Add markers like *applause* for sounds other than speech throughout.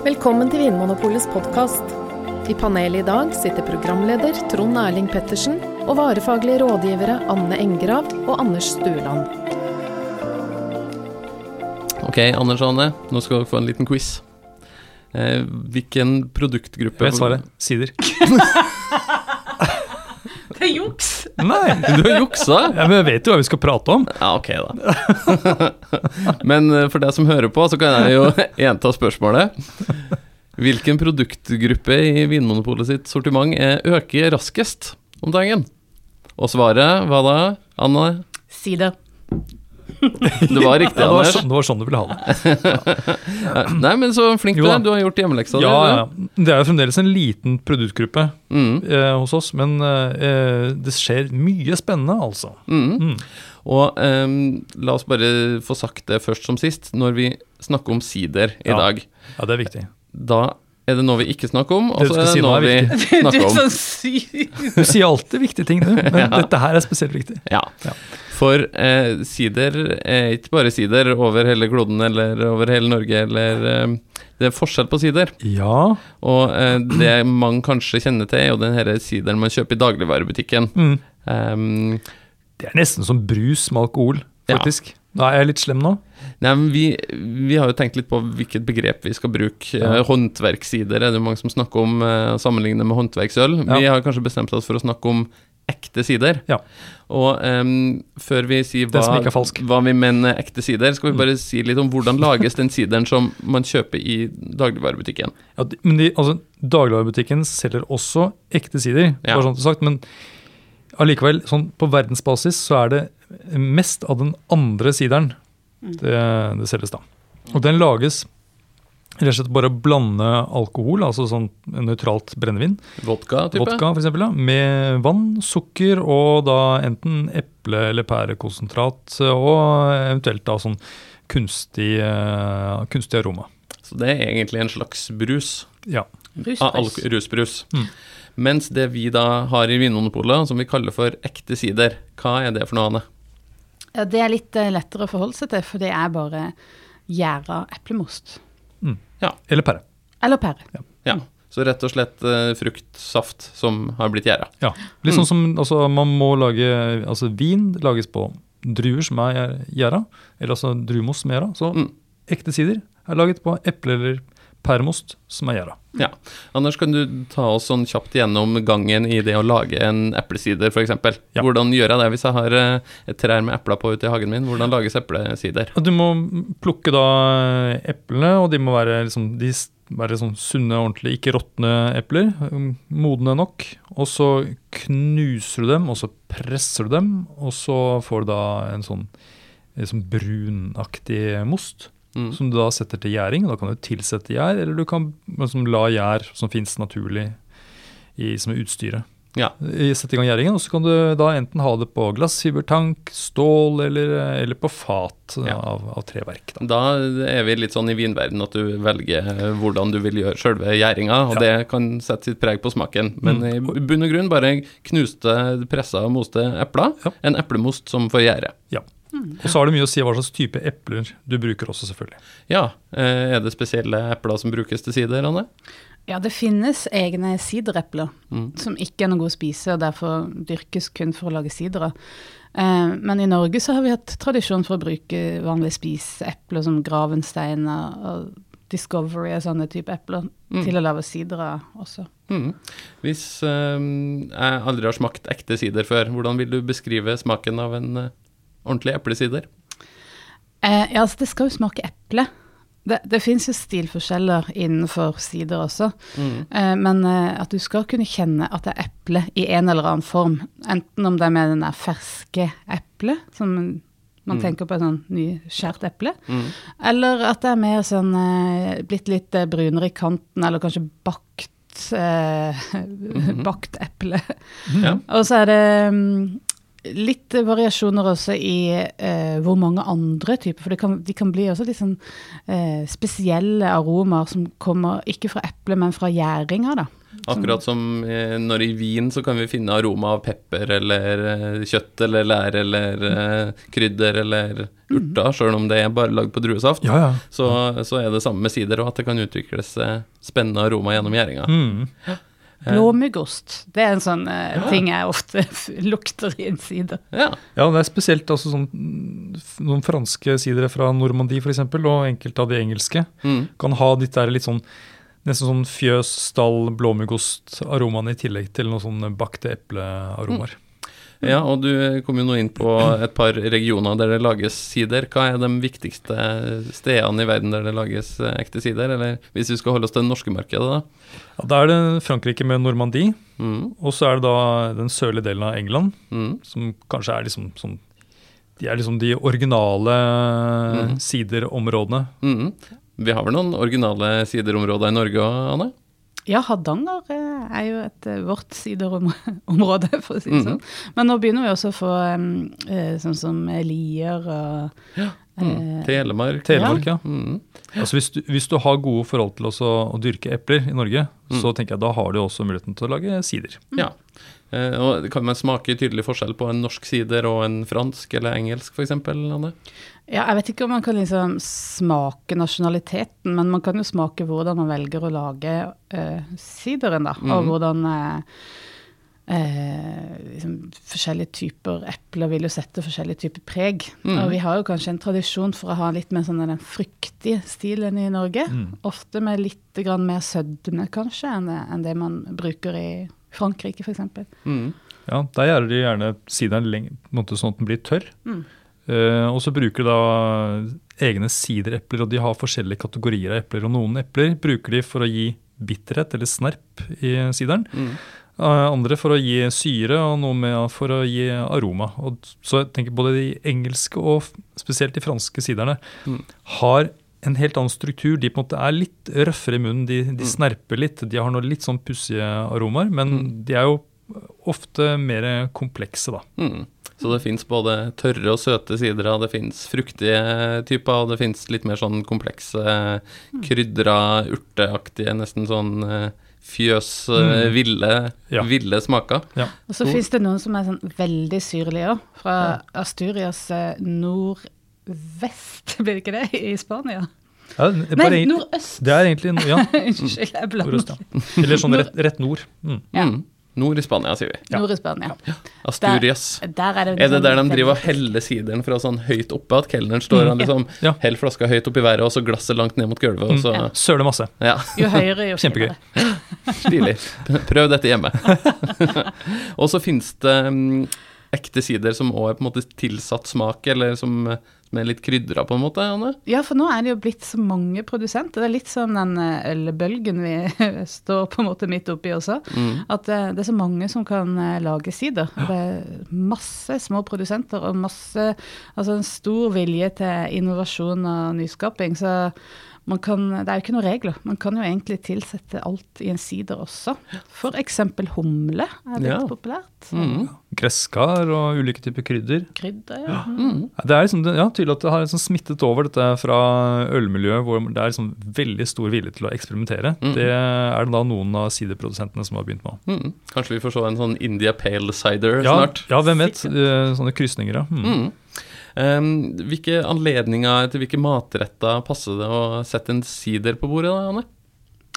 Velkommen til Vinmonopolets podkast. I panelet i dag sitter programleder Trond Erling Pettersen og varefaglige rådgivere Anne Engrav og Anders Stueland. Ok, Anders og Anne, nå skal dere få en liten quiz. Eh, hvilken produktgruppe Jeg vet svaret. Sider. *laughs* Det er juks! Nei, *laughs* Du har juksa? ja, men jeg vet jo hva vi skal prate om. Ja, ok, da. *laughs* Men eh, for deg som hører på, så kan jeg jo *laughs* gjenta spørsmålet. Hvilken produktgruppe i Vinmonopolet sitt sortiment er øker raskest om dagen? Og svaret hva da, Anne? Si Det var riktig, *laughs* Ja, det, var Anders. sånn, det var sånn du ville ha det. Nei, men så flink du er. Du har gjort hjemmeleksa di. Ja, du. ja. Det er jo fremdeles en liten produktgruppe Mm, eh, hos oss, men eh, det skjer mye spennende, altså. mm. Mm. Og eh, la oss bare få sagt det først som sist. Når vi snakker om sider i Ja. dag, Ja, det er viktig. da er det noe vi ikke snakker om, og så er det si noe er vi *laughs* er snakker om. Du sier alltid viktige ting, du, men *laughs* Ja. dette her er spesielt viktig. Ja. Ja. For eh, sider er ikke bare sider over hele kloden eller over hele Norge, eller eh, Det er forskjell på sider. Ja. Og eh, det man kanskje kjenner til, er jo den her sideren man kjøper i dagligvarebutikken. Mm. Um, Det er nesten som brus med alkohol, Ja. faktisk. Da er jeg litt slem nå. Nei, men vi, vi har jo tenkt litt på hvilket begrep vi skal bruke. Ja. Eh, håndverkssider er det jo mange som snakker om, eh, sammenlignet med håndverksøl. Ja. Vi har kanskje bestemt oss for å snakke om ekte sider. Ja. Og um, før vi sier hva, hva vi mener ekte sider, skal vi Mm. bare si litt om hvordan lages den sideren som man kjøper i dagligvarebutikken. Ja, men de, altså, Dagligvarebutikken selger også ekte sider, Ja. bare sånn sagt, men allikevel, sånn på verdensbasis så er det mest av den andre sideren det, det selges da. Og den lages rett og slett bare å blande alkohol, altså sånn nøytralt brennevin, Vodka, type? vodka for eksempel, da, med vann, sukker og da enten eple- eller pærekonsentrat, og eventuelt da sånn kunstig, eh, kunstig aroma. Så det er egentlig en slags brus. Ja. Ah, Rusbrus. alk- rusbrus. Mm. Mens det vi da har i Vinmonopolet, som vi kaller for ekte sider, hva er det for noe, Anne? Ja, det er litt eh, lettere å forholde seg til, for det er bare gjæra eplemost. Ja. Eller pære. Eller pære. Ja, så rett og slett uh, fruktsaft som har blitt gjæra. Ja, litt sånn som altså, man må lage Altså vin lages på druer som er gjæra, eller altså druemost som er gjæra. Så Mm. ekte sider er laget på eple- eller pæremost som er gjæra. Ja. Anders, kan du ta oss sånn kjapt gjennom gangen i det å lage en eplesider, f.eks.? Ja. Hvordan gjør jeg det hvis jeg har eh, et trær med epler på ute i hagen min? Hvordan lages eplesider? Du må plukke da eplene, og de må være, liksom, de være sånn sunne, ordentlige, ikke råtne epler. um, Modne nok. Og så knuser du dem, og så presser du dem, og så får du da en sånn, en sånn brunaktig most. Mm. som du da setter til gjæring. Da kan du tilsette gjær, eller du kan liksom, la gjær som fins naturlig i, som er utstyret. Ja. I- Sette i gang gjæringen, og så kan du da enten ha det på glassfibertank, stål eller, eller på fat Ja. av, av treverk. Da. Da er vi litt sånn i vinverden at du velger hvordan du vil gjøre sjølve gjæringa, og Ja. det kan sette sitt preg på smaken. Men Mm. i bunn og grunn bare knuste, pressa og moste epler. Ja. En eplemost som får gjære. Og så har det mye å si hva slags type epler du bruker også, selvfølgelig. Ja, eh, er det spesielle epler som brukes til sider, Anne? Ja, det finnes egne siderepler Mm. som ikke er noe gode å spise, og derfor dyrkes kun for å lage sidere. Eh, men i Norge så har vi hatt tradisjon for å bruke vanlige spiseepler som Gravensteiner og Discovery og sånne type epler Mm. til å lage sidere også. Mm. Hvis eh, jeg aldri har smakt ekte sider før, hvordan vil du beskrive smaken av en eh, ordentlig eplesider? Eh, ja, altså det skal jo smake eple. Det, det fins jo stilforskjeller innenfor sider også, Mm. eh, men eh, at du skal kunne kjenne at det er eple i en eller annen form. Enten om det er med den der ferske eplet, som man Mm. tenker på et sånn nyskjært eple, Mm. eller at det er mer sånn eh, blitt litt eh, brunere i kanten, eller kanskje bakt eh, *laughs* bakt eple. Ja. *laughs* Og så er det mm, litt variasjoner også i eh, hvor mange andre typer, for det kan, de kan bli også litt sånn eh, spesielle aromaer som kommer ikke fra eple, men fra gjæringa, da. Akkurat som eh, når i vin så kan vi finne aroma av pepper eller eh, kjøtt eller lær eller eh, krydder eller urter, sjøl om det er bare lagd på druesaft. Ja, ja. Så, så er det samme med sider, og at det kan utvikles eh, spennende aroma gjennom gjæringa. Mm. Blåmuggost, det er en sånn eh, ting jeg ofte *laughs* lukter i en sider. Ja. Ja, det er spesielt altså sånn, mm, noen franske sidere fra Normandie f.eks., og enkelte av de engelske, Mm. kan ha ditt der litt sånn Nesten sånn fjøs, stall, blåmuggost-aromaene i tillegg til noen sånne bakte eplearomaer. Ja, og du kom jo nå inn på et par regioner der det lages sider. Hva er de viktigste stedene i verden der det lages eh, ekte sider? Eller hvis vi skal holde oss til det norske markedet, da? Ja, da er det Frankrike med Normandie, Mm. og så er det da den sørlige delen av England, Mm. som kanskje er liksom sånn De er liksom de originale mm. siderområdene. Mm. Vi har vel noen originale siderområder i Norge òg, Anne? Ja, Hardanger eh, er jo et eh, vårt siderområde, *laughs* for å si det Mhm. sånn. Men nå begynner vi også å få eh, sånn som Lier og Mm. eh, Telemark. Telemark, ja. Mm. Altså hvis, du, hvis du har gode forhold til også å dyrke epler i Norge, Mm. så tenker jeg da har du også muligheten til å lage sider. Ja. Eh, og kan man smake tydelig forskjell på en norsk sider og en fransk eller engelsk, f.eks., Anne? Ja, jeg vet ikke om man kan liksom smake nasjonaliteten, men man kan jo smake hvordan man velger å lage eh, sideren, da. Og Mhm. hvordan uh, uh, liksom, forskjellige typer epler vil jo sette forskjellige typer preg. Mm. Og vi har jo kanskje en tradisjon for å ha litt mer sånn den fryktige stilen i Norge. Mm. Ofte med litt grann mer sødme, kanskje, enn det, enn det man bruker i Frankrike, f.eks. Mm. Ja, Der gjør de gjerne sideren lenge, sånn at den blir tørr. Mm. Eh, og så bruker de da egne siderepler, og de har forskjellige kategorier av epler. Og noen epler bruker de for å gi bitterhet eller snerp i sideren. Mm. Uh, andre for å gi syre, og noe med for å gi aroma. Og så jeg tenker både de engelske og spesielt de franske siderne Mm. har en helt annen struktur. De på en måte er litt røffere i munnen, de, de Mm. snerper litt. De har noe litt sånn pussige aromaer, men Mm. de er jo ofte mer komplekse, da. Mm. Så det fins både tørre og søte sidere, det fins fruktige typer, og det fins litt mer sånn komplekse, krydra, urteaktige, nesten sånn eh, fjøs, eh, Mm. ville, Ja. ville smaker. Og så fins det noen som er sånn veldig syrlige òg. Fra Asturias eh, nordvest, *laughs* blir det ikke det, i Spania? Ja, det, er Nei, nordøst! det er egentlig ja, *laughs* Unnskyld, jeg blander. nordøst, ja. Eller sånn rett, rett nord. Mm. Ja. Mm. Nord i Spania, sier vi. Ja. Nord i Spania. Asturias. Der er det, Er det der de driver og heller sideren fra sånn høyt oppe, at kelneren står og *laughs* liksom Ja. heller flaska høyt opp i været, og så glasset langt ned mot gulvet, og så Mm. Søler masse. Ja, Jo høyere, jo Kjempegøy. *laughs* stilig. Prøv dette hjemme. *laughs* og så finnes det um, ekte sider som òg er på en måte tilsatt smak, eller som, som er litt krydra, på en måte, Anne? Ja, for nå er det jo blitt så mange produsenter. Det er litt sånn den eh, ølbølgen vi *laughs* står på en måte midt oppi også. Mm. At eh, det er så mange som kan eh, lage sider. Det er masse små produsenter og masse Altså en stor vilje til innovasjon og nyskaping. Så kan Det er jo ikke noen regler. Man kan jo egentlig tilsette alt i en sider også. For eksempel humle er litt Ja. populært. Mm. Gresskar og ulike typer krydder. Krydder, ja. Mm. Det er liksom, ja, tydelig at det har liksom smittet over dette fra ølmiljøet, hvor det er liksom veldig stor vilje til å eksperimentere. Mm. Det er det da noen av siderprodusentene som har begynt med. Mm. Kanskje vi får se en sånn India Pale Cider Ja, snart? ja, hvem vet. Sikkert. Sånne krysninger, ja. Um, hvilke anledninger til hvilke matretter passer det å sette en sider på bordet, da, Anne?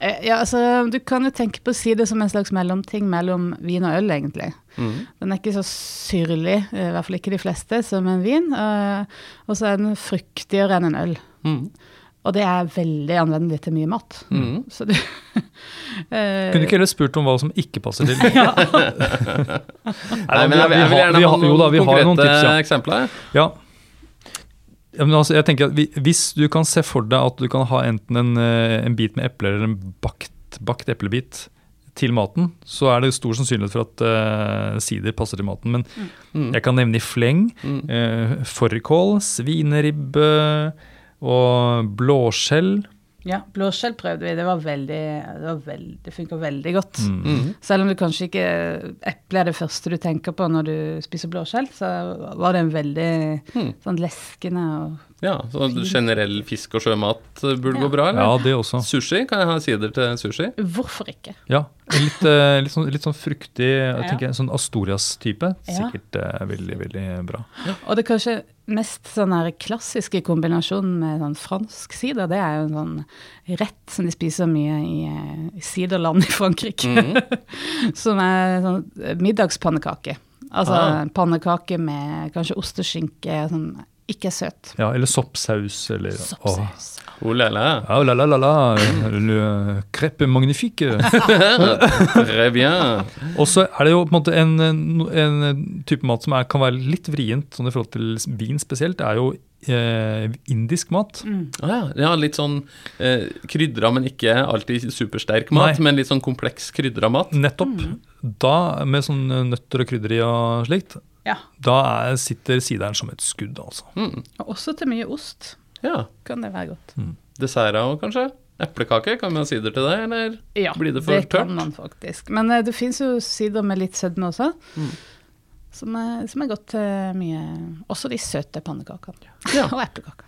Eh, Ja, altså, Du kan jo tenke på sider som en slags mellomting mellom vin og øl, egentlig. Mm. Den er ikke så syrlig, eh, i hvert fall ikke de fleste, som en vin. eh, Og så er den fruktigere enn en øl. Mm. Og det er veldig anvendelig til mye mat. Mm. Så du *laughs* eh, Kunne du ikke heller spurt om hva som ikke passer til? *laughs* ja. Nei, men jeg, jeg vil gjerne vi ha har- jo da, noen vi har konkrete noen tips, ja. eksempler. Ja. Ja, men altså, jeg tenker at vi, Hvis du kan se for deg at du kan ha enten en, eh, en bit med epler eller en bakt, bakt eplebit til maten, så er det stor sannsynlighet for at uh, sider passer til maten. Men Mm. jeg kan nevne i fleng Mm. uh, fårikål, svineribbe og blåskjell. ja, blåskjell prøvde vi. Det var veldig, det, veldig, det funka veldig godt. Mm. Mm. Selv om du kanskje ikke eple er det første du tenker på når du spiser blåskjell, så var det en veldig Mm. sånn leskende og Ja, så generell fisk og sjømat eh, burde Ja. gå bra, eller? Ja, det også. Sushi, kan jeg ha sider til sushi? Hvorfor ikke? Ja, Litt, eh, litt, sånn, litt sånn fruktig, jeg Ja. tenker en sånn Astorias-type. Sikkert eh, veldig, veldig bra. Og det kanskje mest sånn her klassiske kombinasjonen med sånn fransk sider, det er jo en sånn rett som de spiser mye i, eh, i siderland i Frankrike. Mhm. *laughs* som er sånn middagspannekake. Altså Ah. pannekake med kanskje ost og sånn, ikke er søt. Ja, eller soppsaus, eller soppsaus. Soppsaus. Oh la la. Oh la, la, la, la. Le crêpe magnifique. *laughs* Très bien. Og så er det jo på en måte en, en, type mat som er, kan være litt vrient sånn i forhold til vin spesielt. Det er jo eh, indisk mat. Å ja. ja, litt sånn eh, krydra, men ikke alltid supersterk mat, Nei. men litt sånn kompleks krydra mat. Nettopp. Da, med sånn nøtter og krydderi og slikt, Ja. da er, sitter sideren som et skudd, altså. Mm. Og også til mye ost Ja. kan det være godt. Desserter òg, kanskje? Eplekake, kan man ha sider til det, eller? Ja, Blir det for tørt? Ja, det kan man faktisk. Men eh, det fins jo sider med litt sødme også. Mm. Som, er, som er godt til mye Også de søte pannekakene. Ja. *laughs* Og eplekaker.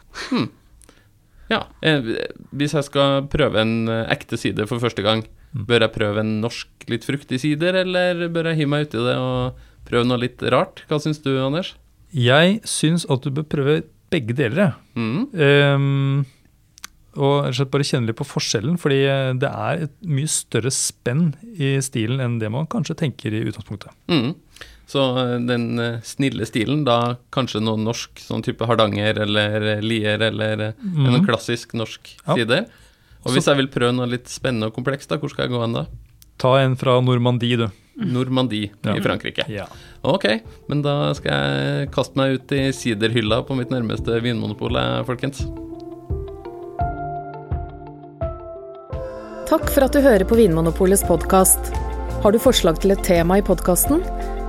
Ja. Eh, hvis jeg skal prøve en eh, ekte sider for første gang, Mm. bør jeg prøve en norsk litt fruktig sider, eller bør jeg hive meg uti det og prøve noe litt rart? Hva syns du, Anders? Jeg syns at du bør prøve begge deler. jeg. Mm. Um, og slett bare kjenne litt på forskjellen, fordi eh, det er et mye større spenn i stilen enn det man kanskje tenker i utgangspunktet. Mm. Så eh, den eh, snille stilen, da kanskje noe norsk, sånn type Hardanger eller Lier eller mm. en klassisk norsk Ja. side. Og hvis jeg vil prøve noe litt spennende og komplekst, da, hvor skal jeg gå hen da? Ta en fra Normandie, du. Normandie Ja. i Frankrike. Ja. Ok, men da skal jeg kaste meg ut i siderhylla på mitt nærmeste vinmonopol, eh, folkens. Takk for at du hører på Vinmonopolets podkast. Har du forslag til et tema i podkasten?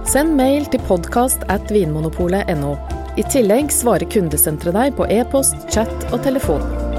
Send mail til podkast at vinmonopolet.no. I tillegg svarer kundesenteret deg på e-post, chat og telefon.